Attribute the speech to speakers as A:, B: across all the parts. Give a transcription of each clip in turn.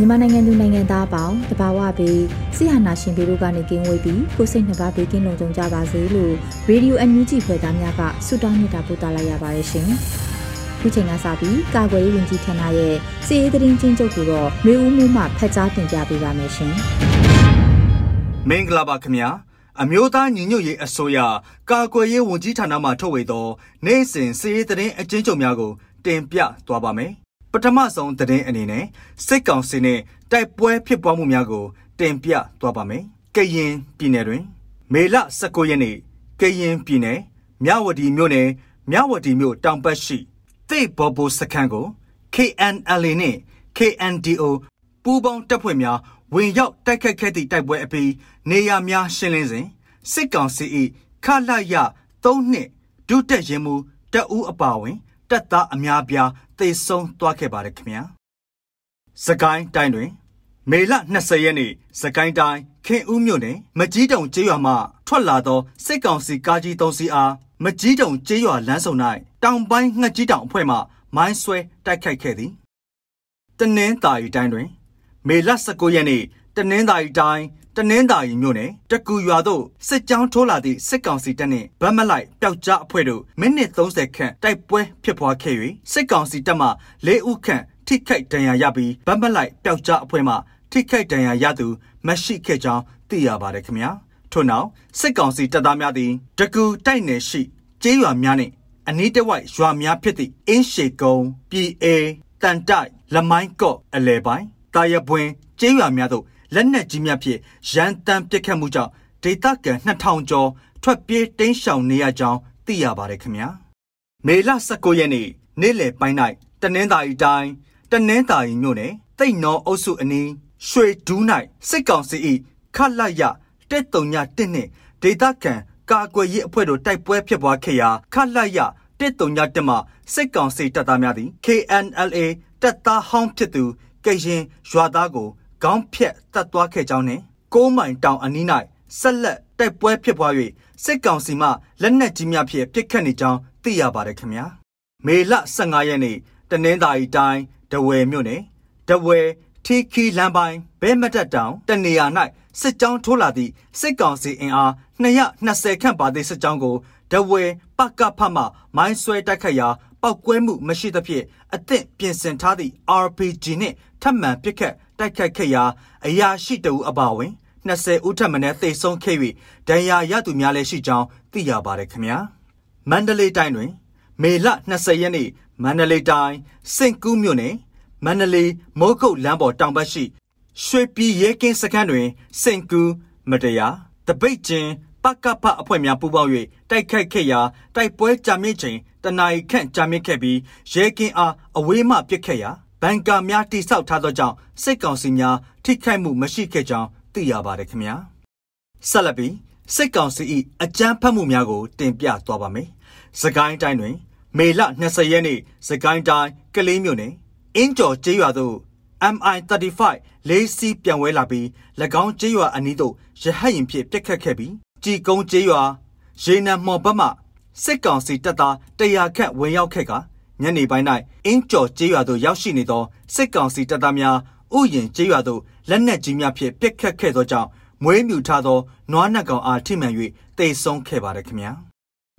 A: မြန်မာနိုင်ငံသူနိုင်ငံသားအပေါင်းတဘာဝပြီးဆီဟာနာရှင်တို့ကနေကင်းဝေးပြီးကိုစိတ်နှစ်ပါးဘေးကင်းလုံခြုံကြပါစေလို့ရေဒီယိုအန်ယူဂျီဖွယ်သားများကဆုတောင်းမြတ်တာပို့သလာရပါတယ်ရှင်။ခုချိန်ကစပြီးကာကွယ်ရေးဝန်ကြီးဌာနရဲ့စီရေးသတင်းချင်းချုပ်ကိုတော့မျိုးဦးမှုမှဖတ်ကြားတင်ပြပေးပါမယ်ရှင်။
B: မင်္ဂလာပါခင်ဗျာ။ အမျိုးသားညီညွတ်ရေးအစိုးရကာကွယ်ရေးဝန်ကြီးဌာနမှထုတ်ဝေသောနိုင်စဉ်စီရေးသတင်းအကျဉ်းချုပ်များကိုတင်ပြသွားပါမယ်ပထမဆုံးသတင်းအနေနဲ့စစ်ကောင်စီနဲ့တိုက်ပွဲဖြစ်ပွားမှုများကိုတင်ပြသွားပါမယ်။ကရင်ပြည်နယ်တွင်မေလ19ရက်နေ့ကရင်ပြည်နယ်မြဝတီမြို့နယ်မြဝတီမြို့တောင်ဘက်ရှိသေဘော်ဘူစခန်းကို KNLA နဲ့ KNDO ပူးပေါင်းတပ်ဖွဲ့များ ဝင်ရောက်တိုက်ခတ်ခဲ့သည့်တိုက်ပွဲအပြီးနေရာများရှင်းလင်းစဉ်စစ်ကောင်စီ၏ခလာရ3နှစ်ဒုတက်ရင်မူတပ်ဦးအပါဝင်တပ်သားအများပြားသေဆုံးသွားခဲ့ပါတယ်ခင်ဗျာ။စကိုင်းတိုင်းတွင် မေလ20ရက်နေ့စကိုင်းတိုင်းခင်ဦးမြို့နယ်မကြီးတုံကျေးရွာမှထွက်လာသောစစ်ကောင်စီကားကြီး3စီးအားမကြီးတုံကျေးရွာလမ်းဆုံ၌တောင်ပိုင်းငှက်ကြီးတောင်အဖွဲ့မှမိုင်းဆွဲတိုက်ခိုက်ခဲ့သည်။တနင်္သာရီတိုင်းတွင် မေလ19ရက်နေ့တနင်္သာရီတိုင်းတနင်္သာရီမြို့နယ်တကူရွာသို့စစ်ကြောင်းထိုးလာသည့်စစ်ကောင်စီတပ်နှင့်ဗတ်မလိုက်ပျောက်ကြားအဖွဲ့တို့မိနစ်30ခန့်တိုက်ပွဲဖြစ်ပွားခဲ့၍စစ်ကောင်စီတပ်မှ၄ဦးခန့်ထိခိုက်ဒဏ်ရာရပြီးဗတ်မလိုက်ပျောက်ကြားအဖွဲ့မှထိခိုက်ဒဏ်ရာရသူမရှိခဲ့ကြောင်းသိရပါတယ်ခင်ဗျာထို့နောက်စစ်ကောင်စီတပ်သားများသည်တကူတိုက်နယ်ရှိကျေးရွာများနှင့်အနီးတစ်ဝိုက်ရွာများဖြစ်သည့်အင်းရှေကုန်းပြည်အေတန်တိုက်လမိုင်းကော့အလဲပိုင်း တာရပွင်ကျေးရွာများသို့လက်နက်ကြီးများဖြင့်ရန်တမ်းပစ်ခတ်မှုကြောင့်ဒေသခံ2000ကျော်ထွက်ပြေးတိမ်းရှောင်နေရကြောင်းသိရပါတယ်ခင်ဗျာမေလ19ရက်နေ့နေ့လယ်ပိုင်း၌တနင်္သာရီတိုင်းတနင်္သာရီမြို့နယ်တိတ်နောအုပ်စုအနီးရွှေဒူး၌စစ်ကောင်စီ၏ခလရတက်တုံညတစ်နှင့်ဒေသခံကာကွယ်ရေးအဖွဲ့တို့တိုက်ပွဲဖြစ်ပွားခဲ့ရာခလရတက်တုံညတစ်မှစစ်ကောင်စီတပ်သားများသည် KNLA တပ်သားဟောင်းဖြစ်သူ ကရင်ရွာသားကိုခေါင်းဖြတ်တတ်သွားခဲ့ကြောင်းနဲ့ကိုးမိုင်တောင်အနီး၌ဆက်လက်တိုက်ပွဲဖြစ်ပွား၍စစ်ကောင်စီမှလက်နက်ကြီးများဖြင့်ပစ်ခတ်နေကြောင်းသိရပါတယ်ခင်ဗျာမေလ15ရက်နေ့တနင်္သာရီတိုင်းဒဝယ်မြို့နယ်ဒဝယ်ထီခီလမ်းပိုင်းဘဲမတက်တောင်တနေရာ၌စစ်ကြောင်းထိုးလာသည့်စစ်ကောင်စီအင်အား220ခန့်ပါသည့်စစ်ကြောင်းကိုဒဝယ်ပကဖမှမိုင်းဆွဲတိုက်ခတ်ရာ ပောက်ကွဲမှုမရှိသဖြင့်အသင့်ပြင်ဆင်ထားသည့် RPG နှင့်ထပ်မံပစ်ခတ်တိုက်ခိုက်ခဲ့ရာအရာရှိတဦးအပါအဝင်20ဦးထပ်မံသေဆုံးခဲ့၍ဒဏ်ရာရသူများလည်းရှိကြောင်းသိရပါတယ်ခင်ဗျာမန္တလေးတိုင်းတွင် မေလ20ရက်နေ့မန္တလေးတိုင်းစင့်ကူးမြို့နယ်မန္တလေးမိုးကုတ်လမ်းပေါ်တောင်ဘက်ရှိရွှေပြည်ရဲကင်းစခန်းတွင်စင့်ကူးမတရားတပိတ်ချင်းပကပအဖွဲ့များပူးပေါင်း၍တိုက်ခိုက်ခဲ့ရာတိုက်ပွဲကြာမြင့်ချိန် တနအီခန့်ကြာမြင့်ခဲ့ပြီးရဲကင်းအားအဝေးမှပစ်ခဲ့ရာဘန်ကာများတိစောက်ထားသောကြောင့်စစ်ကောင်စီများထိခိုက်မှုမရှိခဲ့ကြောင်းသိရပါတယ်ခင်ဗျာဆက်လက်ပြီးစစ်ကောင်စီ၏အကြမ်းဖက်မှုများကို တင်ပြသွားပါမယ်။စကိုင်းတိုင်းတွင် မေလ20ရက်နေ့စကိုင်းတိုင်းကလေးမြို့နယ်အင်းကျော်ကျေးရွာသို့ MI35 လေးစီးပြန်ဝဲလာပြီး၎င်းကျေးရွာအနီးသို့ရဟတ်ရင်ဖြင့်ပြစ်ခတ်ခဲ့ပြီးကြည်ကုန်းကျေးရွာရေနံမော်ဘတ်မှ စစ်ကောင်စီတပ်သားတရာခန့်ဝင်ရောက်ခဲ့ကညနေပိုင်း၌အင်းကျော်ကျေးရွာသို့ရောက်ရှိနေသောစစ်ကောင်စီတပ်သားများဥယျင်ကျေးရွာသို့လက်နက်ကြီးများဖြင့်ပစ်ခတ်ခဲ့သောကြောင့်မွေးမြူထားသောနွားနှက်ကောင်အားထိမှန်၍တိတ်ဆုံးခဲ့ပါတယ်ခင်ဗျာ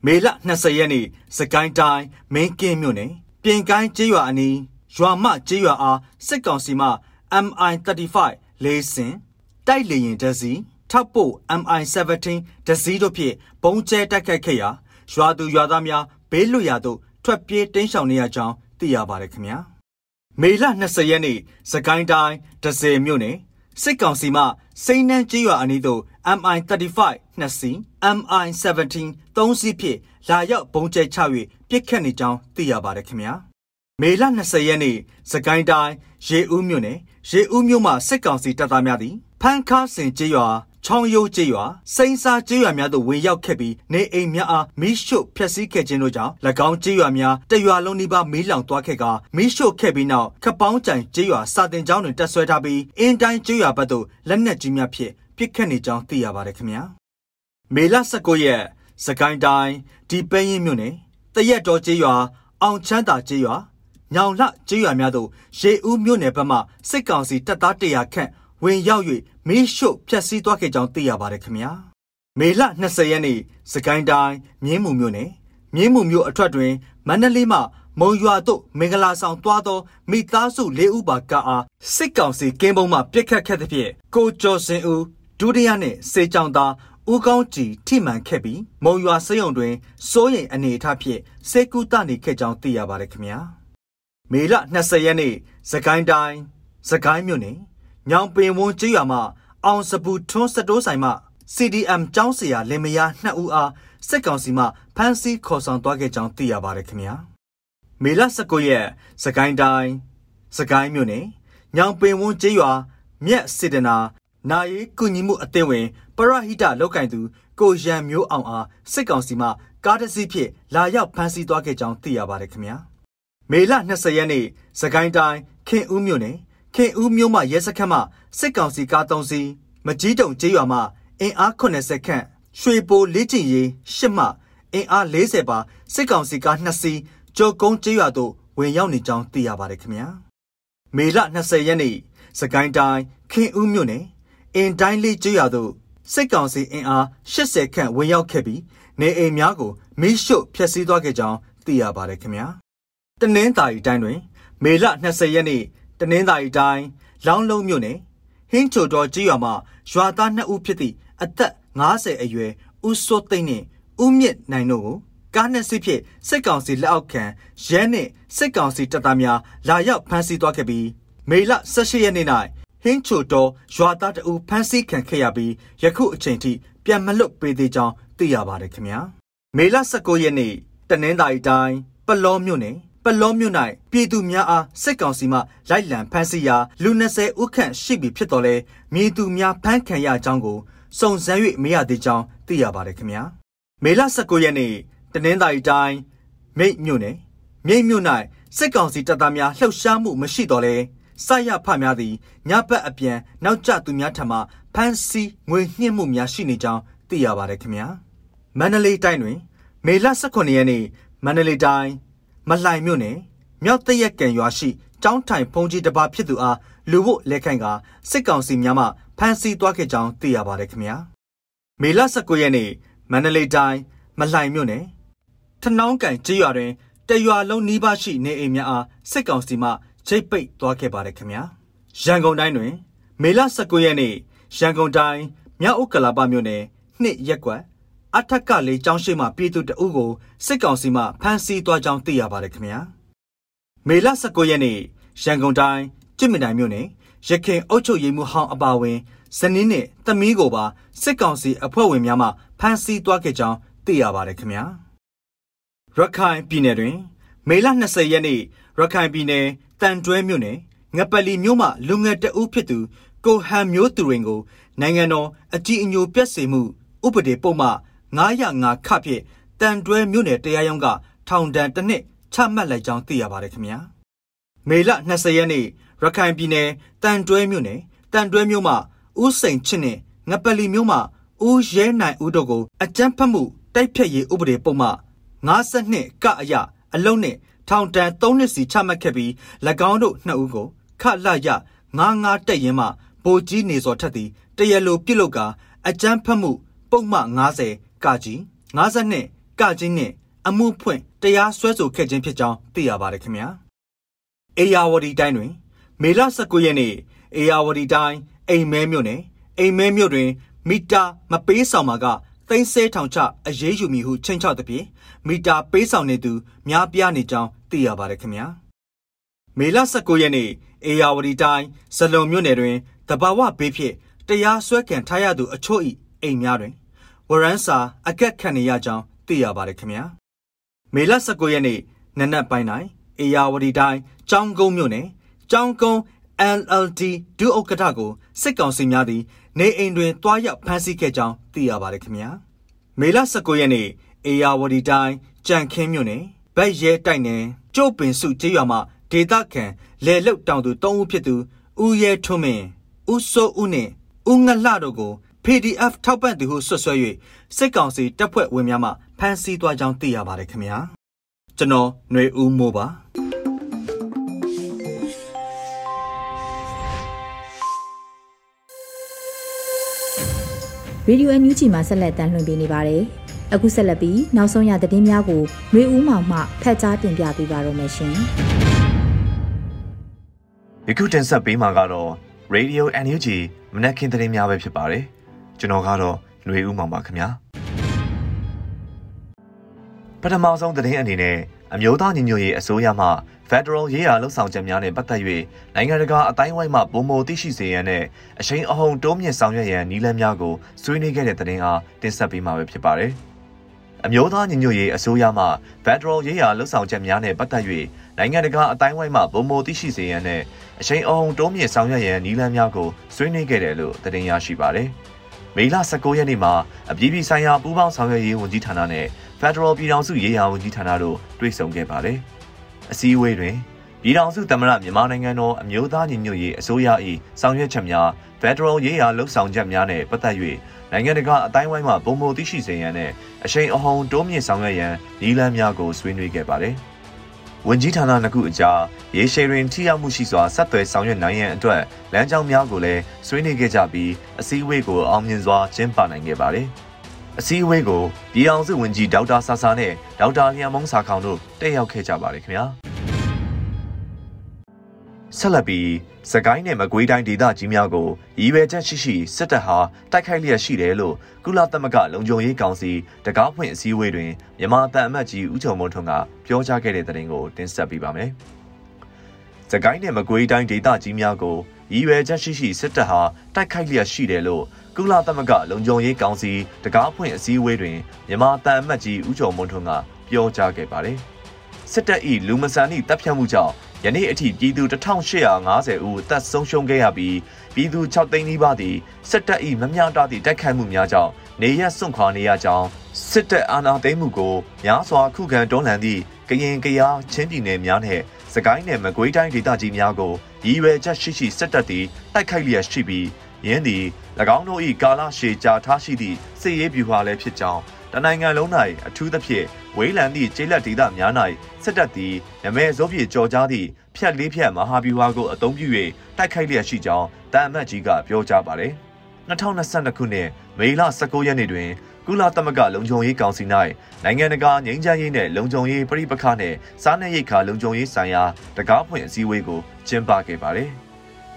B: မေလ20ရက်နေ့စကိုင်းတိုင်းမင်းကင်းမြို့နယ်ပြင်ကိုင်းကျေးရွာအနီးရွာမကျေးရွာအားစစ်ကောင်စီမှ MI35 လေးစင်တိုက်လေရင်တစီထောက်ပို့ MI17 တစီတို့ဖြင့်ပုံကျဲတိုက်ခိုက်ခဲ့ရာ ရွာသူရွာသားများဘေးလွတ်ရာသို့ထွက်ပြေးတိမ်းရှောင်နေရကြောင်းသိရပါတယ်ခင်ဗျာမေလ20ရက်နေ့စကိုင်းတိုင်းဒဇယ်မြို့နယ်စစ်ကောင်စီမှစိန်နှန်းကြီးရွာအနီးသို့ MI35 နှစ်စီး MI17 သုံးစီးဖြင့်လာရောက်ပုံကျဲချ၍ပြစ်ခတ်နေကြောင်းသိရပါတယ်ခင်ဗျာမေလ20ရက်နေ့စကိုင်းတိုင်းရေဦးမြို့နယ်ရေဦးမြို့မှစစ်ကောင်စီတပ်သားများသည်ဖန်ခါစင်ကျေးရွာ ချောင်းရိုးကျေးရွာစိန်စာကျေးရွာများသို့ဝင်ရောက်ခဲ့ပြီးနေအိမ်များအားမီးရှို့ဖျက်ဆီးခဲ့ခြင်းတို့ကြောင့်၎င်းကျေးရွာများတရွာလုံးနီးပါးမီးလောင်သွားခဲ့ကမီးရှို့ခဲ့ပြီးနောက်ခပောင်းကြိုင်ကျေးရွာစာတင်ကျောင်းတွင်တက်ဆွဲထားပြီးအင်းတိုင်းကျေးရွာဘက်သို့လက်နက်ကြီးများဖြင့်ပစ်ခတ်နေကြောင်းသိရပါတယ်ခင်ဗျာမေလ19ရက်စကိုင်းတိုင်းဒီပဲရင်မြို့နယ်တရက်တော်ကျေးရွာအောင်ချမ်းသာကျေးရွာညောင်လှကျေးရွာများသို့ရေဦးမြို့နယ်ဘက်မှစစ်ကောင်စီတပ်သား100ခန့်ဝင်ရောက်၍ မီးရှို့ဖျက်ဆီးသွားခဲ့ကြောင်းသိရပါတယ်ခင်ဗျာမေလ20ရက်နေ့စကိုင်းတိုင်းမြင်းမှုမြို့နယ်မြင်းမှုမြို့အထွက်တွင်မန္တလေးမှမုံရွာသို့မင်္ဂလာဆောင်သွားသောမိသားစု၄ဦးပါကအားစစ်ကောင်စီကင်းပုံးမှပြစ်ခတ်ခဲ့သဖြင့်ကိုကျော်စင်ဦးဒုတိယနှင့်စေကြောင်သားဦးကောင်းကြည်ထိမှန်ခဲ့ပြီးမုံရွာစေယုံတွင်စိုးရိမ်အနေအထားဖြင့်စေကူတနေခဲ့ကြောင်းသိရပါတယ်ခင်ဗျာမေလ20ရက်နေ့စကိုင်းတိုင်းစကိုင်းမြို့နယ် ညောင်ပင်ဝန်းကျေးရွာမှအောင်စပူထွန်းစတိုးဆိုင်မှ CDM ကျောင်းဆရာလင်မယား2ဦးအားစစ်ကောင်စီမှဖမ်းဆီးခေါ်ဆောင်သွားခဲ့ကြောင်းသိရပါတယ်ခင်ဗျာမေလ19ရက်စကိုင်းတိုင်းစကိုင်းမြို့နယ်ညောင်ပင်ဝန်းကျေးရွာမြက်စေတနာနာရီကုညီမှုအသင်းဝင်ပရဟိတလောက်ကင်သူ ကိုရန်မျိုးအောင်အားစစ်ကောင်စီမှကားတစ်စီးဖြင့်လာရောက်ဖမ်းဆီးသွားခဲ့ကြောင်းသိရပါတယ်ခင်ဗျာမေလ20ရက်နေ့စကိုင်းတိုင်းခင်ဦးမြို့နယ် ခင်ဦးမြို့မှရဲစခန်းမှစစ်ကောင်စီကား3စီးမကြီးတုံကျေးရွာမှအင်အား80ခန့်ရွှေပိုလေးကျင်ရီရှစ်မှအင်အား40ပါစစ်ကောင်စီကား2စီးကြော်ကုန်းကျေးရွာသို့ဝင်ရောက်နေကြောင်းသိရပါတယ်ခင်ဗျာမေလ20ရက်နေ့စကိုင်းတိုင်းခင်ဦးမြို့နယ်အင်တိုင်းလေးကျေးရွာသို့စစ်ကောင်စီအင်အား80ခန့်ဝင်ရောက်ခဲ့ပြီးနေအိမ်များကိုမီးရှို့ဖျက်ဆီးသွားခဲ့ကြောင်းသိရပါတယ်ခင်ဗျာတနင်္သာရီတိုင်းတွင် မေလ20ရက်နေ့ တနင်္သာရီတိုင်းလောင်းလုံးမြို့နယ်ဟင်းချိုတော်ကြီးရွာမှာရွာသား2ဦးဖြစ်သည့်အသက်50အရွယ်ဦးစိုးသိန်းနှင့်ဦးမြင့်နိုင်တို့ကိုကားနှစ်စီးဖြင့်စစ်ကောင်စီလက်အောက်ခံရဲနှင့်စစ်ကောင်စီတပ်သားများလာရောက်ဖမ်းဆီးသွားခဲ့ပြီးမေလ18ရက်နေ့၌ဟင်းချိုတော်ရွာသားတအူဖမ်းဆီးခံခဲ့ရပြီးယခုအချိန်ထိပြန်မလွတ်ပေးသေးကြောင်းသိရပါတယ်ခင်ဗျာမေလ19ရက်နေ့တနင်္သာရီတိုင်းပလောမြို့နယ် ပလောမြို့၌ပြည်သူများအားစစ်ကောင်စီမှလိုက်လံဖမ်းဆီးရာလူ20ဦးခန့်ရှိပြီဖြစ်တော်လဲမြေသူများဖမ်းခံရကြောင်းကိုစုံစမ်း၍မရသေးကြောင်းသိရပါတယ်ခင်ဗျာမေလ19ရက်နေ့တနင်္သာရီတိုင်းမြိတ်မြို့နယ်မြိတ်မြို့၌စစ်ကောင်စီတပ်သားများလှုပ်ရှားမှုမရှိတော့လဲစရဖများသည်ညဘက်အပြန်နောက်ကျသူများထံမှဖမ်းဆီးငွေညှစ်မှုများရှိနေကြောင်းသိရပါတယ်ခင်ဗျာမန္တလေးတိုင်းတွင် မေလ18ရက်နေ့မန္တလေးတိုင်း မလှိုင်မြို့နယ်မြောက်တရက်ကံရွာရှိကျောင်းထိုင်ဖုန်ကြီးတစ်ပါးဖြစ်သူအားလူဖို့လက်ခံကစစ်ကောင်စီများမှဖမ်းဆီးသွားခဲ့ကြောင်းသိရပါတယ်ခင်ဗျာမေလ19ရက်နေ့မန္တလေးတိုင်းမလှိုင်မြို့နယ်ထနောင်းကန်ကျေးရွာတွင်တရွာလုံးနီးပါးရှိနေအိမ်များအားစစ်ကောင်စီမှချိတ်ပိတ်သွားခဲ့ပါတယ်ခင်ဗျာရန်ကုန်တိုင်းတွင် မေလ19ရက်နေ့ရန်ကုန်တိုင်းမြောက်ဥက္ကလာပမြို့နယ်နှစ်ရက်ကွက် အထက်ကလေးကျောင်းရှိမှပြည်သူတအုပ်ကိုစစ်ကောင်စီမှဖမ်းဆီးသွားကြောင်းသိရပါတယ်ခင်ဗျာမေလ19ရက်နေ့ရန်ကုန်တိုင်းကြစ်မြတိုင်မြို့နယ်ရခင်အုပ်ချုပ်ရေးမှူးဟောင်းအပါဝင်ဇနီးနဲ့သမီးကိုပါစစ်ကောင်စီအဖွဲ့ဝင်များမှဖမ်းဆီးသွားခဲ့ကြောင်းသိရပါတယ်ခင်ဗျာရခိုင်ပြည်နယ်တွင်မေလ20ရက်နေ့ရခိုင်ပြည်နယ်တန်တွဲမြို့နယ်ငပလီမြို့မှလူငယ်တအုပ်ဖြစ်သူကိုဟန်မျိုးသူရင်ကိုနိုင်ငံတော်အကြည်အညိုပြည့်စုံမှုဥပဒေပုံမှ 905ခဖြင့်တန်တွဲမြို့နယ်တရားရုံးကထောင်ဒဏ်တစ်နှစ်ချမှတ်လိုက်ကြောင်းသိရပါတယ်ခင်ဗျာမေလ20ရက်နေ့ရခိုင်ပြည်နယ်တန်တွဲမြို့နယ်တန်တွဲမြို့မှာဦးစိန်ချစ်နဲ့ငပလီမြို့မှာဦးရဲနိုင်ဦးတို့ကိုအကြမ်းဖက်မှုတိုက်ဖျက်ရေးဥပဒေပုံမှ52ကအရအလုံးနဲ့ထောင်ဒဏ်3နှစ်စီချမှတ်ခဲ့ပြီး၎င်းတို့နှစ်ဦးကိုခလရ99တက်ရင်မှဗိုလ်ကြီးနေစော်ထက်သည်တရလိုပြုတ်လုကာအကြမ်းဖက်မှုပုံမှ90 ကကြီး52ကကကြီးနဲ့အမှုဖွင့်တရားစွဲဆိုခဲ့ခြင်းဖြစ်ကြောင်းသိရပါတယ်ခင်ဗျာအေယာဝတီတိုင်းတွင် မေလ19ရက်နေ့အေယာဝတီတိုင်းအိမ်မဲမြို့နယ်အိမ်မဲမြို့တွင် မီတာမပေးဆောင်မှာကသိန်းဆဲထောင်ချအရေးယူမည်ဟုချိန်ချောက်သဖြင့်မီတာပေးဆောင်နေသူများပြားနေကြောင်းသိရပါတယ်ခင်ဗျာမေလ19ရက်နေ့အေယာဝတီတိုင်းဇလုံမြို့နယ်တွင်တဘာဝဘေးဖြင့်တရားစွဲခံထားရသူအချို့၏အိမ်များတွင် ဝရန်စာအကက်ခံနေရကြောင်းသိရပါတယ်ခင်ဗျာမေလ19ရက်နေ့နနက်ပိုင်း၌အေယာဝတီတိုင်းကျောင်းကုန်းမြို့နယ်ကျောင်းကုန်း NLD ဒုဥက္ကဋ္ဌကိုစစ်ကောင်စီများသည်နေအိမ်တွင်တွားရောက်ဖမ်းဆီးခဲ့ကြောင်းသိရပါတယ်ခင်ဗျာမေလ19ရက်နေ့အေယာဝတီတိုင်းကြံခင်းမြို့နယ်ဗက်ရဲတိုက်နယ်ကျုပ်ပင်စုကျေးရွာမှဒေသခံလေလုတ်တောင်သူ၃ဦးဖြစ်သူဦးရဲထွန်းမင်းဦးစိုးဦးနှင့်ဦးငလှတို့ကို PDF ထောက်ပံ့သူဟုဆွဆွဲ၍စစ်ကောင်စီတပ်ဖွဲ့ဝင်များမှဖမ်းဆီးသွားကြောင်းသိရပါတယ်ခင်ဗျာကျွန်တော်ຫນွေဦးမိုးပါ
A: ရေဒီယိုအန်ယူဂျီမှာဆက်လက်တမ်းလွှင့်ပေးနေပါတယ်။အခုဆက်လက်ပြီးနောက်ဆုံးရသတင်းများကိုရွေဦးမောင်မှဖတ်ကြားတင်ပြပေးပါရမရှင်။
C: ယခုတင်ဆက်ပေးမှာကတော့ Radio NUG မနက်ခင်းသတင်းများပဲဖြစ်ပါတယ်။ ကျွန်တော်ကတော့ຫນွေဦးမောင်ပါခင်ဗျာ။ပထမဆုံးသတင်းအနေနဲ့အမျိုးသားညီညွတ်ရေးအစိုးရမှ Federal ရေးရာလှုပ်ဆောင်ချက်များနဲ့ပတ်သက်၍နိုင်ငံတကာအတိုင်းဝိုင်းမှပုံမသိရှိစေရန်နဲ့အရှိန်အဟုန်တိုးမြင့်ဆောင်ရွက်ရန်နည်းလမ်းများကိုဆွေးနွေးခဲ့တဲ့သတင်းအားတင်ဆက်ပေးမှာဖြစ်ပါတယ်။အမျိုးသားညီညွတ်ရေးအစိုးရမှ Federal ရေးရာလှုပ်ဆောင်ချက်များနဲ့ပတ်သက်၍နိုင်ငံတကာအတိုင်းဝိုင်းမှပုံမသိရှိစေရန်နဲ့အရှိန်အဟုန်တိုးမြင့်ဆောင်ရွက်ရန်နည်းလမ်းများကိုဆွေးနွေးခဲ့တယ်လို့သတင်းရရှိပါတယ်။ မေလ19ရက်နေ့မှာအပြည်ပြည်ဆိုင်ရာပူးပေါင်းဆောင်ရွက်ရေးဝန်ကြီးဌာနနဲ့ Federal ပြည်ထောင်စုရေးရာဝန်ကြီးဌာနတို့တွေ့ဆုံခဲ့ပါတယ်။အစည်းအဝေးတွင်ပြည်ထောင်စုသမ္မတမြန်မာနိုင်ငံတော်အမျိုးသားညီညွတ်ရေးအစိုးရ၏ဆောင်ရွက်ချက်များ Federal ရေးရာလှုပ်ဆောင်ချက်များနဲ့ပတ်သက်၍နိုင်ငံတကာအတိုင်းဝိုင်းမှပုံမသိရှိစေရန်နဲ့အရှိန်အဟုန်တိုးမြင့်ဆောင်ရွက်ရန်နည်းလမ်းများကိုဆွေးနွေးခဲ့ပါတယ်။ ဝန်ကြီးဌာနနှစ်ခုအကြားရေရှည်တွင်ထိရောက်မှုရှိစွာဆက်သွယ်ဆောင်ရွက်နိုင်ရန်အတွက်လမ်းကြောင်းများကိုလည်းဆွေးနွေးခဲ့ကြပြီးအစည်းအဝေးကိုအောင်မြင်စွာကျင်းပနိုင်ခဲ့ပါတယ်။အစည်းအဝေးကိုပြည်အောင်စုဝန်ကြီးဒေါက်တာဆာဆာနဲ့ဒေါက်တာလျံမုံစာခေါင်တို့တက်ရောက်ခဲ့ကြပါတယ်ခင်ဗျာ။ ဆက်လက်ပြီးစကိုင်းနဲ့မကွေးတိုင်းဒေသကြီးများကိုရည်ရွယ်ချက်ရှိရှိစစ်တပ်ဟာတိုက်ခိုက်လျက်ရှိတယ်လို့ကုလသမဂ္ဂလုံခြုံရေးကောင်စီတကားဖွင့်အစည်းအဝေးတွင်မြန်မာတန်အမတ်ကြီးဦးချုံမွန်းထွန်းကပြောကြားခဲ့တဲ့သတင်းကိုတင်ဆက်ပေးပါမယ်။စကိုင်းနဲ့မကွေးတိုင်းဒေသကြီးများကိုရည်ရွယ်ချက်ရှိရှိစစ်တပ်ဟာတိုက်ခိုက်လျက်ရှိတယ်လို့ကုလသမဂ္ဂလုံခြုံရေးကောင်စီတကားဖွင့်အစည်းအဝေးတွင်မြန်မာတန်အမတ်ကြီးဦးချုံမွန်းထွန်းကပြောကြားခဲ့ပါတယ်။စစ်တပ်၏လူမဆန်သည့်တပ်ဖြတ်မှုကြောင့် ယနေ့အထိပြည်သူ1850ဦးတပ်ဆုံးရှုံးခဲ့ရပြီးပြည်သူ6သိန်းနီးပါးသည်စစ်တပ်၏မမျှတသည့်တိုက်ခိုက်မှုများကြောင့်နေရက်စွန့်ခွာနေရကြောင်းစစ်တပ်အာဏာသိမ်းမှုကိုများစွာခုခံတွန်းလှန်သည့်ကရင်ကရားချင်းပြည်နယ်များနှင့်စကိုင်းနယ်မကွေးတိုင်းဒေသကြီးများကိုရည်ရွယ်ချက်ရှိရှိစစ်တပ်သည်တိုက်ခိုက်လျက်ရှိပြီးယင်းသည်၎င်းတို့၏ကာလရှည်ကြာထားရှိသည့်စစ်ရေးဗျူဟာလည်းဖြစ်ကြောင်း တနိုင်ငံလုံး၌အထူးသဖြင့်ဝေးလံသည့်ကျေးလက်ဒေသများ၌စစ်တပ်သည်နမဲစိုးပြေကြော်ကြားသည့်ဖြတ်လေးဖြတ်မဟာဗျူဟာကိုအသုံးပြု၍တိုက်ခိုက်လျက်ရှိကြောင်းတန်အမတ်ကြီးကပြောကြားပါတယ်။2022ခုနှစ်မေလ19ရက်နေ့တွင်ကုလသမဂ္ဂလုံခြုံရေးကောင်စီ၌နိုင်ငံတကာငြိမ်းချမ်းရေးနှင့်လုံခြုံရေးပြိပခနှင့်စားနပ်ရိက္ခာလုံခြုံရေးဆိုင်ရာတကားဖွင့်အစည်းအဝေးကိုကျင်းပခဲ့ပါတယ်။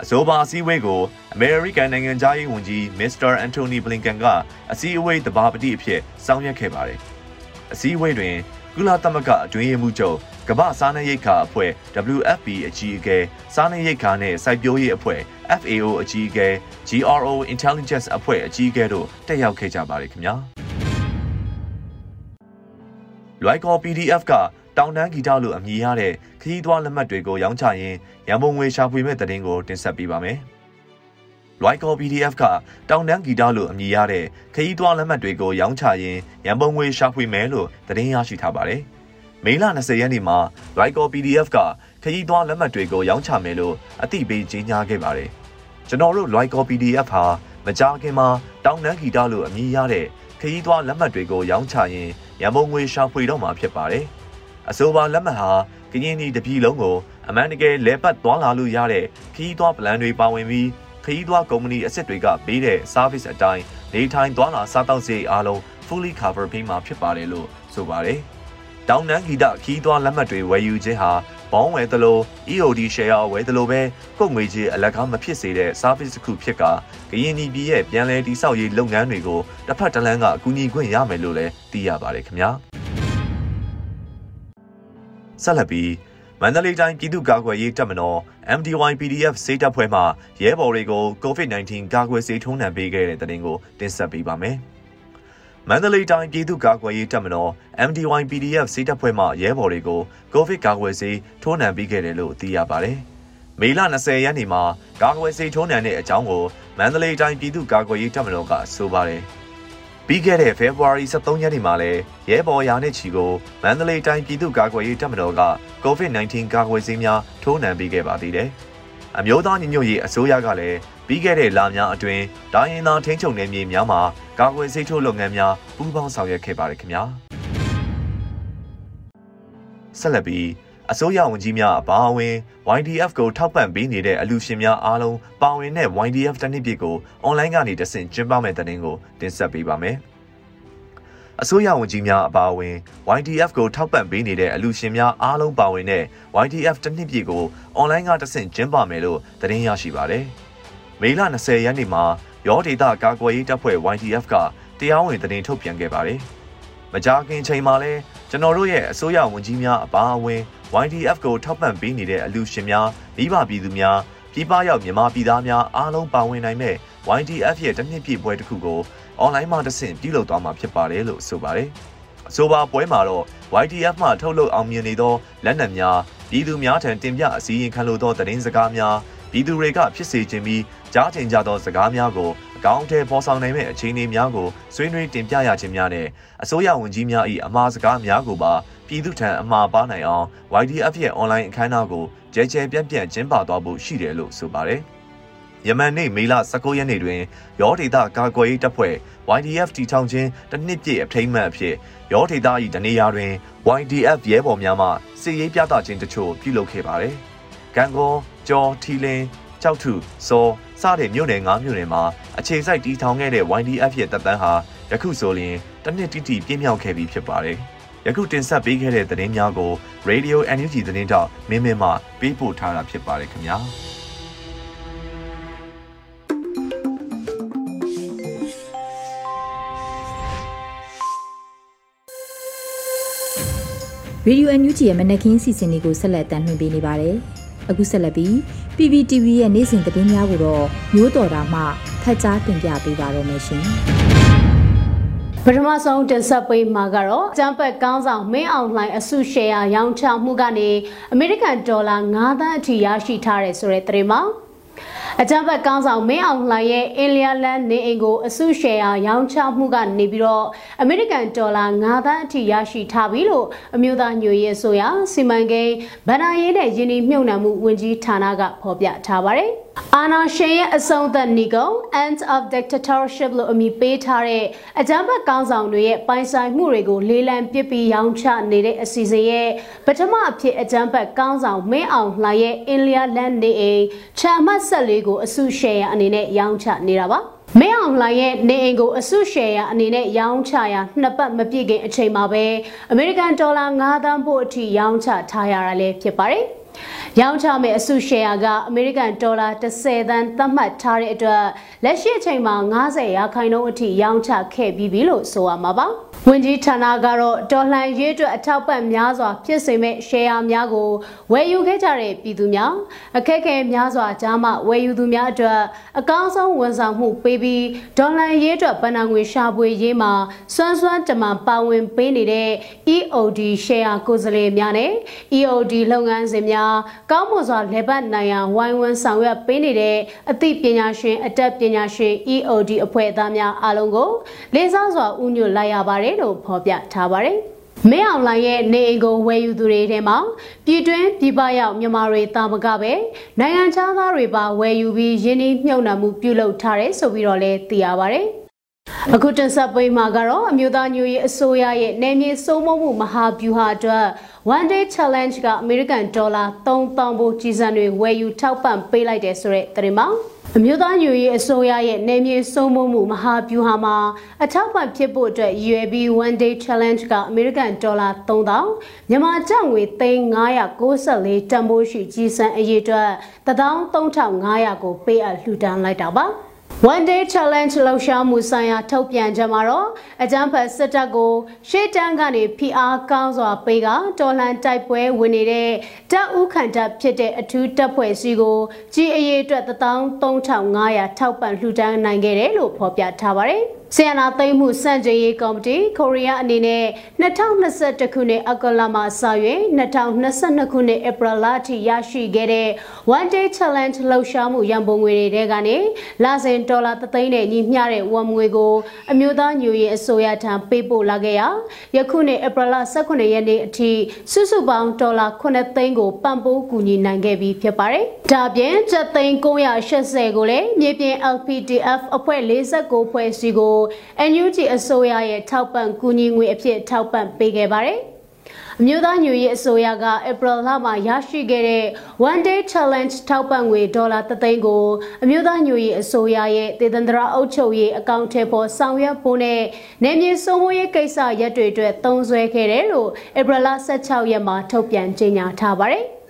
C: အဆိုပါအစည်းအဝေးကိုအမေရိကန်နိုင်ငံသားရေးဝန်ကြီးမစ္စတာအန်တိုနီဘလင်ကန်ကအစည်းအဝေးတဘာပတိအဖြစ်ဆောင်ရွက်ခဲ့ပါတယ်။အစည်းအဝေးတွင်ကုလသမဂ္ဂအတွင်းရေးမှူးချုပ်ကမ္ဘာစားနပ်ရိက္ခာအဖွဲ့ WFP အကြီးအကဲစားနပ်ရိက္ခာနဲ့စိုက်ပျိုးရေးအဖွဲ့ FAO အကြီးအကဲ GRO Intelligence အဖွဲ့အကြီးအကဲတို့တက်ရောက်ခဲ့ကြပါတယ်ခင်ဗျာလွိုက်ကော် PDF က တောင်တန်းဂီတလို့အမည်ရတဲ့ခရီးသွားလက်မှတ်တွေကိုရောင်းချရင်းရန်ပုံငွေရှာဖွေမဲ့တဲ့တင်ကိုတင်ဆက်ပေးပါမယ်။ Lyco PDF ကတောင်တန်းဂီတလို့အမည်ရတဲ့ခရီးသွားလက်မှတ်တွေကိုရောင်းချရင်းရန်ပုံငွေရှာဖွေမယ်လို့သတင်းရရှိထားပါတယ်။မေလ20ရက်နေ့မှာ Lyco PDF ကခရီးသွားလက်မှတ်တွေကိုရောင်းချမယ်လို့အသိပေးကြေညာခဲ့ပါတယ်။ကျွန်တော်တို့ Lyco PDF ဟာမကြာခင်မှာတောင်တန်းဂီတလို့အမည်ရတဲ့ခရီးသွားလက်မှတ်တွေကိုရောင်းချရင်းရန်ပုံငွေရှာဖွေတော့မှာဖြစ်ပါတယ်။ အဆိုပါလက်မှတ်ဟာကရင်ပြည်တပြည်လုံးကိုအမှန်တကယ်လဲပတ်သွားလာလို့ရတဲ့ခရီးသွားပလန်တွေပါဝင်ပြီးခရီးသွားကုမ္ပဏီအစ်စ်တွေကပေးတဲ့ service အတိုင်းနေထိုင်သွားလာစားတောက်စရိတ်အားလုံး fully cover ပေးမှာဖြစ်ပါတယ်လို့ဆိုပါတယ်။တောင်နန်းဂီတခီးသွွားလက်မှတ်တွေဝယ်ယူခြင်းဟာဘောင်းဝယ်သလို EOD share ဝယ်သလိုပဲကုန်ငွေကြီးအလကားမဖြစ်စေတဲ့ service တစ်ခုဖြစ်ကကရင်ပြည်ရဲ့ပြန်လည်တည်ဆောက်ရေးလုပ်ငန်းတွေကိုတစ်ဖက်တစ်လမ်းကအကူအညီခွင့်ရမယ်လို့လည်းသိရပါတယ်ခင်ဗျာ ဆက်လက်ပြီးမန္တလေးတိုင်းပြည်သူ့ကာကွယ်ရေးတပ်မတော် MDY PDF စေတပ်ဖွဲ့မှရဲဘော်တွေကို COVID-19 ကာကွယ်ဆေးထိုးနှံပေးခဲ့တဲ့တဲ့တင်ကိုတင်ဆက်ပေးပါမယ်။မန္တလေးတိုင်းပြည်သူ့ကာကွယ်ရေးတပ်မတော် MDY PDF စေတပ်ဖွဲ့မှရဲဘော်တွေကို COVID ကာကွယ်ဆေးထိုးနှံပေးခဲ့တယ်လို့သိရပါတယ်။မေလ20ရက်နေ့မှာကာကွယ်ဆေးထိုးနှံတဲ့အကြောင်းကိုမန္တလေးတိုင်းပြည်သူ့ကာကွယ်ရေးတပ်မတော်ကဆိုပါတယ်။ ပြီးခဲ့တဲ့ February 23ရက်နေ့မှာလည်းရဲဘော်ရာနဲ့ချီကိုမန္တလေးတိုင်းပြည်သူ့ကာကွယ်ရေးတပ်မတော်က COVID-19 ကာကွယ်ဆေးများထိုးနှံပေးခဲ့ပါသေးတယ်။အမျိုးသားညီညွတ်ရေးအစိုးရကလည်းပြီးခဲ့တဲ့လများအတွင်းဒိုင်းရင်သားထိန်းချုပ်နယ်မြေများမှာကာကွယ်ဆေးထိုးလုပ်ငန်းများပူးပေါင်းဆောင်ရွက်ခဲ့ပါတယ်ခင်ဗျာ။ဆက်လက်ပြီး အစိုးရဝန်ကြီးများအပါအဝင် YDF ကိုထောက်ပံ့ပေးနေတဲ့အလူရှင်များအားလုံးပါဝင်တဲ့ YDF တနည်းပြကိုအွန်လိုင်းကနေတဆင့်ကျင်းပမဲ့တဲ့တင်ကိုတင်ဆက်ပေးပါမယ်။အစိုးရဝန်ကြီးများအပါအဝင် YDF ကိုထောက်ပံ့ပေးနေတဲ့အလူရှင်များအားလုံးပါဝင်တဲ့ YDF တနည်းပြကိုအွန်လိုင်းကတဆင့်ကျင်းပမယ်လို့သတင်းရရှိပါတယ်။မေလ20ရက်နေ့မှာရောဒေတာကာကွယ်ရေးတပ်ဖွဲ့ YDF ကတရားဝင်သတင်းထုတ်ပြန်ခဲ့ပါတယ်။မကြာခင်ချိန်မှာလဲကျွန်တော်တို့ရဲ့အစိုးရဝန်ကြီးများအပါအဝင် YDF ကိုထောက်ပံ့ပေးနေတဲ့အလူရှင်များမိဘပြည်သူများပြည်ပရောက်မြန်မာပြည်သားများအားလုံးပါဝင်နိုင်မဲ့ YDF ရဲ့တစ်နှစ်ပြည့်ပွဲတစ်ခုကိုအွန်လိုင်းမှာတဆင့်ပြုလုပ်သွားမှာဖြစ်ပါတယ်လို့ဆိုပါတယ်။အဆိုပါပွဲမှာတော့ YDF မှထုတ်လုပ်အောင်မြင်နေသောလက်နက်များပြည်သူများထံတင်ပြအစည်းအဝေးခံလို့သောသတင်းစကားများပြည်သူတွေကဖြစ်စေခြင်းပြီးကြားကျင်ကြသောစကားများကိုအကောင့်ထဲပေါ်ဆောင်နိုင်မဲ့အခြေအနေများကိုဆွေးနွေးတင်ပြရခြင်းများနဲ့အစိုးရဝန်ကြီးများ၏အမှားစကားများကိုပါပြည်သူထံအမှားပါနိုင်အောင် YDF ရဲ့ online အခမ်းအနားကိုကြဲကြဲပြန့်ပြန့်ကျင်းပသွားဖို့ရှိတယ်လို့ဆိုပါတယ်။ယမန်နေ့မေလ19ရက်နေ့တွင်ရောဒေတာကာကွယ်ရေးတပ်ဖွဲ့ YDF တီထောင်ခြင်းတစ်နှစ်ပြည့်အထိမ်းအမှတ်အဖြစ်ရောဒေတာ၏တနေရာတွင် YDF ရဲဘော်များမှစစ်ရေးပြသခြင်းတချို့ပြုလုပ်ခဲ့ပါတယ်။ကံကောကျော်ထီလင်းကြောက်ထုစောစတဲ့မြို့နယ်၅မြို့နယ်မှာအခြေစိုက်တီထောင်ခဲ့တဲ့ YDF ရဲ့တပ်တန်းဟာယခုဆိုရင်တစ်နှစ်တိတိပြည့်မြောက်ခဲ့ပြီဖြစ်ပါတယ်။ ယခုတင်ဆက်ပေးခဲ့တဲ့သတင်းများကို Radio NUG သတင်းတောက်မင်းမင်းမှပေးပို့ထားတာဖြစ်ပါတယ်ခင်ဗျာ။
A: ရေဒီယိုအန်ယူဂျီရဲ့မနက်ခင်းစီစဉ်တွေကိုဆက်လက်တင်ပြနေပါတယ်။အခုဆက်လက်ပြီး PPTV ရဲ့နေ့စဉ်သတင်းများကိုတော့မျိုးတော်တာမှဖတ်ကြားတင်ပြပေးပါရမရှင်။
D: ပထမဆုံးတင်ဆက်ပေးမှာကတော့ကျန်းပတ်ကောင်းဆောင်မင်းအောင်လှိုင်အစုရှယ်ယာရောင်းချမှုကနေအမေရိကန်ဒေါ်လာ9သန်းအထိရရှိထားတဲ့ဆိုတဲ့သတင်းမှာအကြမ်းဖက်ကောင်းဆောင်မင်းအောင်လှိုင်ရဲ့အင်လျာလန်နေအိမ်ကိုအစုရှယ်ယာရောင်းချမှုကနေပြီးတော့အမေရိကန်ဒေါ်လာ9သန်းအထိရရှိထားပြီလို့အမျိုးသားညွေရေးဆိုရာစီမံကိန်းဗဏ္ဍာရေးနဲ့ယင်းနှမြုပ်နှံမှုဝန်ကြီးဌာနကဖော်ပြထားပါတယ်။ အာနာရှင်ရဲ့အဆုံးသက်ဏီကုံ End of Dictatorship လို့အမည်ပေးထားတဲ့အကြမ်းဖက်ကောင်းဆောင်တွေရဲ့ပိုင်ဆိုင်မှုတွေကိုလေးလံပစ်ပြီးရောင်းချနေတဲ့အစီအစဉ်ရဲ့ပထမအဖြစ်အကြမ်းဖက်ကောင်းဆောင်မင်းအောင်လှိုင်ရဲ့အင်လျာလန်နေအိမ်ချာမတ်ဆက်လေးကိုအစုရှယ်ရအနေနဲ့ရောင်းချနေတာပါမင်းအောင်လှိုင်ရဲ့နေအိမ်ကိုအစုရှယ်ယာအနေနဲ့ရောင်းချရာနှစ်ပတ်မပြည့်ခင်အချိန်မှာပဲအမေရိကန်ဒေါ်လာ9သန်းဖို့အထိရောင်းချထားရတာလည်းဖြစ်ပါတယ်။ ရောင်းချမယ့်အစုရှယ်ယာကအမေရိကန်ဒေါ်လာ30သန်းသတ်မှတ်ထားတဲ့အတွက်လက်ရှိအချိန်မှာ90ရာခိုင်နှုန်းအထိရောင်းချခဲ့ပြီးပြီလို့ဆိုရမှာပါ။ဝန်ကြီးဌာနကတော့ဒေါ်လှန်ရေးအတွက်အထောက်ပံ့များစွာဖြစ်စေမဲ့ share များကိုဝယ်ယူခဲ့ကြတဲ့ပြည်သူများအခက်အခဲများစွာကြားမှဝယ်ယူသူများအတွက်အကောင်းဆုံးဝန်ဆောင်မှုပေးပြီးဒေါ်လှန်ရေးအတွက်ဗဏ္ဍာငွေရှာဖွေရေးမှာစွမ်းစွမ်းတမန်ပါဝင်ပေးနေတဲ့ EOD share ကိုယ်စားလှယ်များနဲ့ EOD လုပ်ငန်းစဉ်များကောင်းမွန်စွာလေပတ်နိုင်ရန်ဝိုင်းဝန်းဆောင်ရွက်ပေးနေတဲ့အသိပညာရှင်အတတ်ပညာရှင် EOD အဖွဲ့သားများအားလုံးကိုလေးစားစွာဥညွတ်လိုက်ရပါတယ်လို့ဖော်ပြထားပါတယ်။မင်းအောင်လှိုင်ရဲ့နေအိမ်ကိုဝယ်ယူသူတွေထဲမှာပြည်တွင်းပြည်ပရောက်မြန်မာတွေတာမကပဲနိုင်ငံခြားသားတွေပါဝယ်ယူပြီးယင်းနှမြုပ်နှံမှုပြုလုပ်ထားတယ်ဆိုပြီးတော့လည်းသိရပါတယ်။ အခုတင်ဆက်ပေးမှာကတော့အမျိုးသားညွရေးအစိုးရရဲ့နယ်မြေစိုးမိုးမှုမဟာဗျူဟာအတွက် one day challenge ကအမေရိကန်ဒေါ်လာ3000ဘိုးကြီးစံတွေဝယ်ယူထောက်ပံ့ပေးလိုက်တယ်ဆိုတဲ့သတင်းပါအမျိုးသားညွရေးအစိုးရရဲ့နယ်မြေစိုးမိုးမှုမဟာဗျူဟာမှာအထောက်ပံ့ဖြစ်ဖို့အတွက် UAB one day challenge ကအမေရိကန်ဒေါ်လာ3000မြန်မာကျပ်ငွေ3994တန်ဖိုးရှိကြီးစံအရေးအတွက်13500ကိုပေးအပ်လှူဒန်းလိုက်တာပါ One Day Challenge လှုပ်ရှားမှုဆိုင်ရာထုတ်ပြန်ချက်မှာတော့အကြမ်းဖက်စစ်တပ်ကိုရှေ့တန်းကနေဖိအားကောင်းစွာပေးကတော်လှန်တိုက်ပွဲဝင်နေတဲ့တပ်ဦးခန့်တပ်ဖြစ်တဲ့အထူးတပ်ဖွဲ့စီကိုကြီးအရေးအတွက်13500ထောက်ပံ့လှူဒန်းနိုင်ခဲ့တယ်လို့ဖော်ပြထားပါတယ်။ ဆီယနာသိမ်းမှုစန့်ကျင်ရေးကော်မတီကိုရီးယားအနေနဲ့2021ခုနှစ်အောက်ကလမှာစ၍2022ခုနှစ်ဧပြီလအထိရရှိခဲ့တဲ့ One Day Challenge လှုပ်ရှားမှုရန်ပုံငွေတွေကနေလစဉ်ဒေါ်လာ3သိန်းနဲ့ညီမျှတဲ့ဝန်ငွေကို အမျိုးသားညွရေးအစိုးရထံပေးပို့လာခဲ့ရာယခုနှစ်ဧပြီလ18ရက်နေ့အထိစုစုပေါင်းဒေါ်လာ9သိန်းကိုပံ့ပိုးကူညီနိုင်ခဲ့ပြီးဖြစ်ပါတယ်။ဒါပြင်ကျပ်သိန်း980ကိုလည်းမြေပြင် LPDF အဖွဲ့49ဖွဲ့စီကို NUG အစိုးရရဲ့ထောက်ပံ့ကူညီငွေအဖြစ်ထောက်ပံ့ပေးခဲ့ပါတယ်။အမျိုးသားညွေရေးအစိုးရကဧပြီလမှာရရှိခဲ့တဲ့ One Day Challenge ထောက်ပံ့ငွေဒေါ်လာ3သိန်းကိုအမျိုးသားညွေရေးအစိုးရရဲ့တည်တံတရာအုပ်ချုပ်ရေးအကောင့်ထဲပေါ်ဆောင်ရွက်ဖို့နဲ့နယ်မြေစိုးမိုးရေးကိစ္စရက်တွေအတွက်သုံးစွဲခဲ့တယ်လို့ဧပြီလ16ရက်မှာထုတ်ပြန်ကြေညာထားပါတယ်။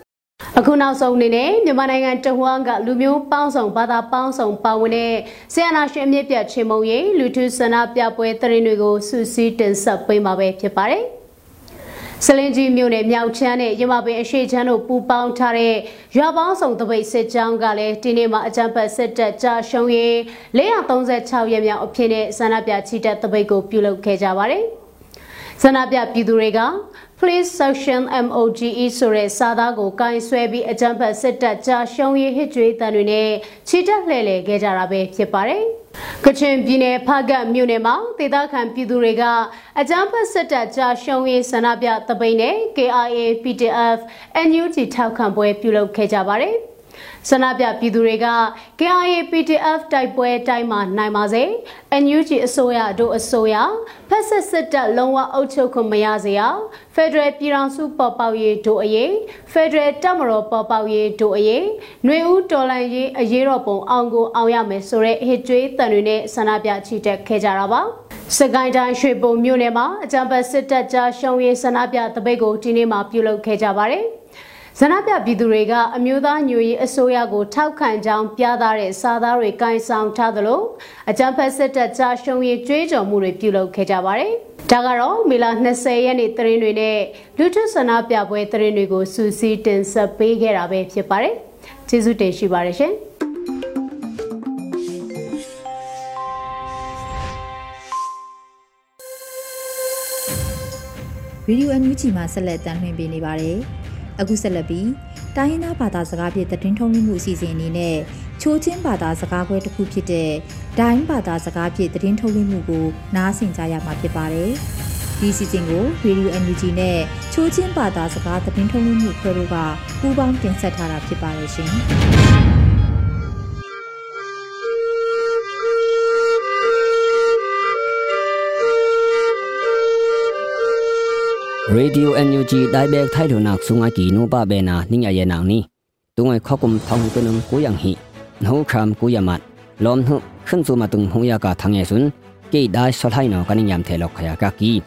D: အခုနောက်ဆုံးအနေနဲ့မြန်မာနိုင်ငံတဝန်းကလူမျိုးပေါင်းစုံဘာသာပေါင်းစုံပါဝင်တဲ့ဆီယနာရှင်အမြင့်ပြတ်ချေမုံရိပ်လူထုဆန္ဒပြပွဲတရင်တွေကိုစူးစီးတင်ဆက်ပေးမှာပဲဖြစ်ပါတယ်။စလင်ကြီးမြို့နယ်မြောက်ချမ်းနဲ့ရမပင်အရှိချမ်းတို့ပူးပေါင်းထားတဲ့ရွာပေါင်းစုံတပိတ်စစ်ကြောင်းကလည်းဒီနေ့မှာအကြံဖတ်စစ်တပ်ကြာရှုံးရေး436ရက်မြောက်အဖြစ်နဲ့ဆန္ဒပြချီတက်တပိတ်ကိုပြုလုပ်ခဲ့ကြပါတယ်။ဆန္ဒပြပြည်သူတွေက Please Section MOGE ဆိုတဲ့စာသားကိုကင်ဆွဲပြီးအကြံဖတ်စစ်တပ်ကြာရှုံးရေးဟစ်ကြွေးတန်တွေနဲ့ချီတက်လှည့်လည်ခဲ့ကြတာပဲဖြစ်ပါတယ်။ကချင်ပြည်နယ်ဖကတ်မြို့နယ်မှာဒေသခံပြည်သူတွေကအကြမ်းဖက်စစ်တပ်ကြာရှုံးရေးဆန္ဒပြတပိန်နဲ့ KIA PDF NUG ထောက်ခံပွဲပြုလုပ်ခဲ့ကြပါတယ်။ ဆန္ဒပြပြည်သူတွေက KIA PTF တိုက်ပွဲတိုင်းမှာနိုင်ပါစေ NUG အစိုးရတို့အစိုးရဖက်စစ်စစ်တပ်လုံးဝအုပ်ချုပ်ခွင့်မရစေရ Federal ပြည်ထောင်စုပေါ်ပေါက်ရေးတို့အရေး Federal တပ်မတော်ပေါ်ပေါက်ရေးတို့အရေးຫນွေဦးတော်လန်ရေးအရေးတော်ပုံအောင်ကိုအောင်ရမယ်ဆိုတဲ့ဟစ်ကြွေးတန်တွေနဲ့ဆန္ဒပြချီတက်ခဲ့ကြတာပါစကိုင်းတိုင်းရွှေဘုံမြို့နယ်မှာအကြံပတ်စစ်တပ်ကြားရှုံးရေးဆန္ဒပြတပိတ်ကိုဒီနေ့မှပြုလုပ်ခဲ့ကြပါတယ်။ ဇနပြပြည်သူတွေကအမျိုးသားညွရေးအစိုးရကိုထောက်ခံကြောင်းပြသတဲ့စာသားတွေကင်ဆောင်ထားသလိုအကြံဖက်စစ်တပ်ကြာရှုံးရေးကြွေးကြော်မှုတွေပြုလုပ်ခဲ့ကြပါတယ်။ဒါကတော့မေလ20ရက်နေ့သတင်းတွေနဲ့လူထုဆန္ဒပြပွဲသတင်းတွေကိုစူးစီးတင်ဆက်ပေးခဲ့တာပဲဖြစ်ပါတယ်။ကျေးဇူးတင်ရှိပါတယ်ရှင်။
A: ဗီဒီယိုအန်ယူဂျီမှာဆက်လက်တင်ပြနေပါတယ်။ အခုဆက်လက်ပြီးတိုင်းရင်းသားဘာသာစကားဖြင့်သတင်းထုတ်လွှင့်မှုအစီအစဉ်အနေနဲ့ချိုးချင်းဘာသာစကားခွဲတစ်ခုဖြစ်တဲ့ဒိုင်းဘာသာစကားဖြင့်သတင်းထုတ်လွှင့်မှုကိုနားဆင်ကြရမှာဖြစ်ပါတယ်။ဒီစီစဉ်ကို Radio NUG နဲ့ချိုးချင်းဘာသာစကားသတင်းထုတ်လွှင့်မှုခွဲတို့ကပူးပေါင်းတင်ဆက်ထားတာဖြစ်ပါတယ်ရှင်။
E: Radio NUG dai bek thai lo nak sunga ki no pa be na ning ya ye nang ni tungai khokum thong tu num ku yang hi no kham ku ya mat lom hu khun su ma tung hu ya ka thang ye sun ke dai so thai no ka ning yam the lok khaya ka ki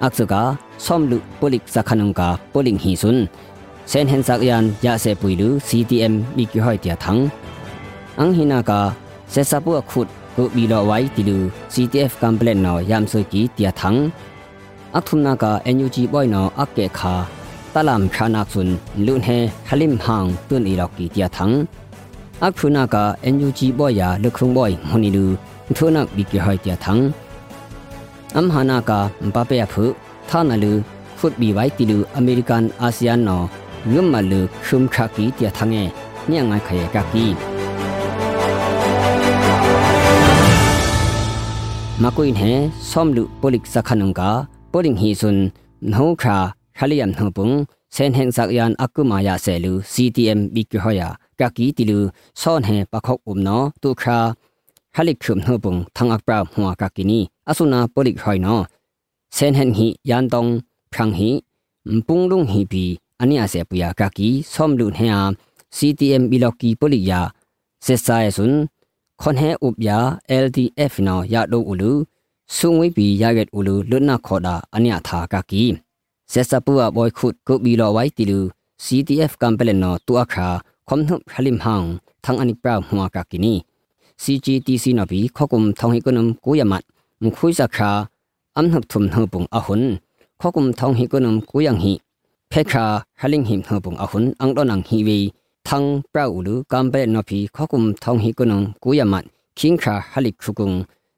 E: aksu ka som lu polik sa khanung ka poling hi sun sen hen sak yan ya se pui lu CTM mi ki hoi tia thang ang hina ka se sapu khut ku bi lo wai ti lu CTF complaint no yam so ki tia thang อักทุ มนากาเอ็นยูจีบอยนออักเกคาตะลามชานักสุนลุนเฮฮลิมหางตุนอีลอกกีเตียทังอักพุนากาเอ็นยูจีบอยยาลึกครุงบอยมนิลูทุนักบิกิหอยเตียทังอัมฮานากาปาเปียพุท่านาลูฟุตบีไว้ติลูอเมริกันอาเซียนนอยุมมาลูชุมคากีเตียทังเอเนี่ยงไงขยกากีมากุยเฮซ้อมลุโปลิกสักขนุงกา poling hi sun no kha khaliam no pung sen heng sak yan akuma ya se lu ctm bik hoya ka ki ti lu son he pakhok um no tu kha halik khum no bung thang ak pra hwa ka kini asuna polik hoi no sen hen hi yan tong phang hi mpung lung hi bi ania se puya ka ki som lu ne a CTM biloki poliya se sa sun khon he up ya LDF no ya do ulu sungwi bi ya get ulu lunna khoda ania tha ka ki se sa pu a boy khut ko bi lo wai ti lu CTF kampelen no tu akha khom thup halim hang thang ani pra hwa ka kini CGTC no bi khokum thong hi kunum kuyamat mkhui sa kha am hnup thum hnu pung ahun khokum thong hi kunum kuyang hi phekha haling him hnu pung ahun ang don ang hi we thang pra ulu kampelen no bi khokum thong hi kunum kuyamat king kha halik khukung se sa pu a a iya kungmani khut bi ko bi lo wa ya yam so ke ka ki tu uma ka tum lu a se sa pu a boy khut ani bi lo po pen hung ya ka phu lung ko ye ka ya ka ki ka tui lu ma e sun ni kham yu da kung pui ulu se sa pu am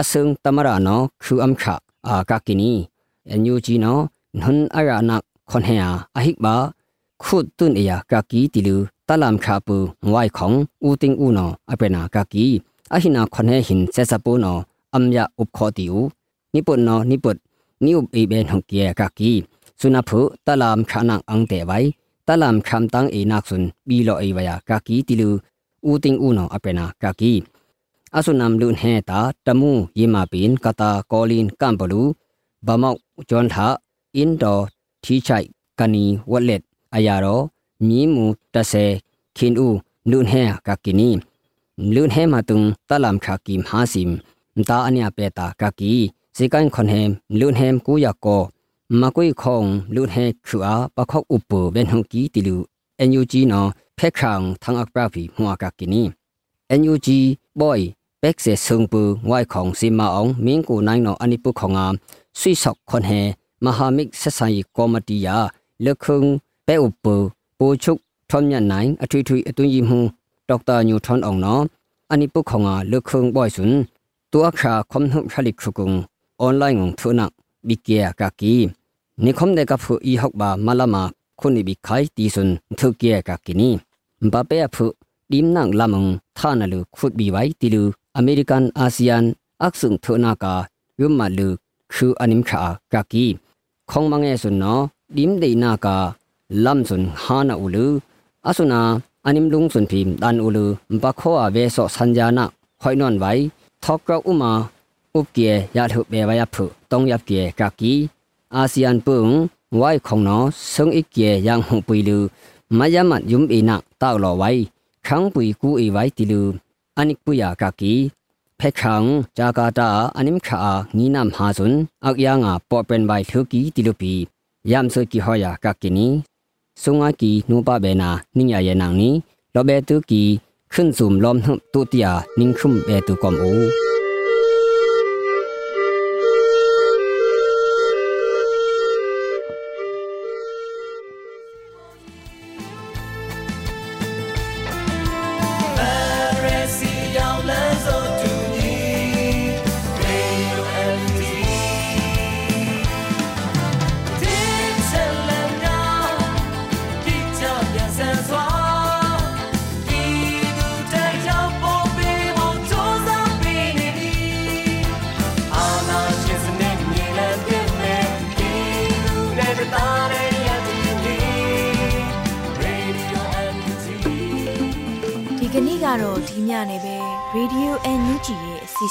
E: အဆုံတမရာနောခူအမ်ခါအာကကီနီအန်ယူဂျီနောနှွန်အရာနခွန်ဟဲယာအဟိကဘာခုတ်တွန်အယာကကီတီလူတလမ်ခါပူငွိုင်ခေါင်ဦးတင်ဦးနောအပနာကကီအဟိ နာခွန်ဟဲဟင်ဆက်စပူနောအမ်ယာဥပခောတီဦးနိပုနောနိပုနိဥအေဘဲနှုတ်ကေကကီสุนัพตะลามขานังอังเตไว้ตะลามคำตังเอนักสุนบีโลเอวายากากีติลูอูติงอูนออเปนากากีအဆုနမ်လူန်ဟဲတာတမူယေမာပင်ကတာကောလင်ကမ်ဘလူဘမောက်ဂျွန်သာအင်ဒိုထီချိုက်ကနီဝက်လက်အယာရောမြီမူတဆေခင်ဦးလူန်ဟဲကကီနီလူန်ဟဲမတုံတလမ်ခါကီမဟာစင် တာအညာပေတာကကီစေကန်ခွန်ဟဲလူန်ဟဲကူယာကိုမကွိခေါင်လူဟဲခူအားပခောက်ဥပဘန်ဟုန်ကီတီလူအန်ယူဂျီနော်ဖက်ခေါင်သံအကပရာဖီမွာကကီနီအန်ယူဂျီဘွိုင်ပက်ဆေဆုံပူငွိုင်ခေါင်စီမာအောင်မင်းကိုနိုင်နော်အနိပုခေါငါဆွိဆော့ခွန်ဟဲမဟာမိတ်ဆက်ဆိုင်ကောမတီယာလခုံပဲဥပပိုချုပ်ထွန်ညနိုင်အထွေထွေအတွင်းကြီးမှုဒေါက်တာညူထွန်အောင်နော်အနိပုခေါငါလခုံဘွိုင်ဆွန်း ตัวขาคมนุชลิกชุกุงออนไลน์งทุนักบิเกียกากีนิคมเดกับผู้อีฮอกบามาลามาคนอีบิไคตีสุนทุเกียกากินีบาเปียผู้ดิมนางลามงท่านลูขุดบีไว้ติลูอเมริกันอาเซียนอักสุงทุนากายุมมาลูคืออนิมขากากีของมังเอสุนเนาะดิมเดนากาลำสุนฮานาอูลูอาสุนาอนิมลุงสุนพิมดันอูลูมปะโคอาเวโซสัญญาณะหอยนอนไว้ ထောက်ကဥမာဥပကေရထုဘေဝယဖုတုံးယကေကကီအာဆီယံပုံဝိုင်ခုံနောဆုံဣကေယံဟုပိလူမယမတ်ယုံအိနာတောက်လောဝိုင်ခန်းပွီကူအိဝိုင်တီလူအနိပုယကကီဖက်ခံဂျာကာတာအနိမခာငီနမ်ဟာဇွန်အကယငါပေါ်ပန်ဘိုင်ထုကီတီလူပီယမ်ဆုကီဟောယာကကီနီဆုငါကီနူပဘေနာနိညာယေနောင်နီလောဘေတုကီ เป็นไว้ทุกีติลูปียามสุกิหอยากากินีสุงอากีนูปะเบนานิยายนังนี้ลอเบตุกีขึ้นซุมล้อมตุติยานิงคุมเบตุกอมโอ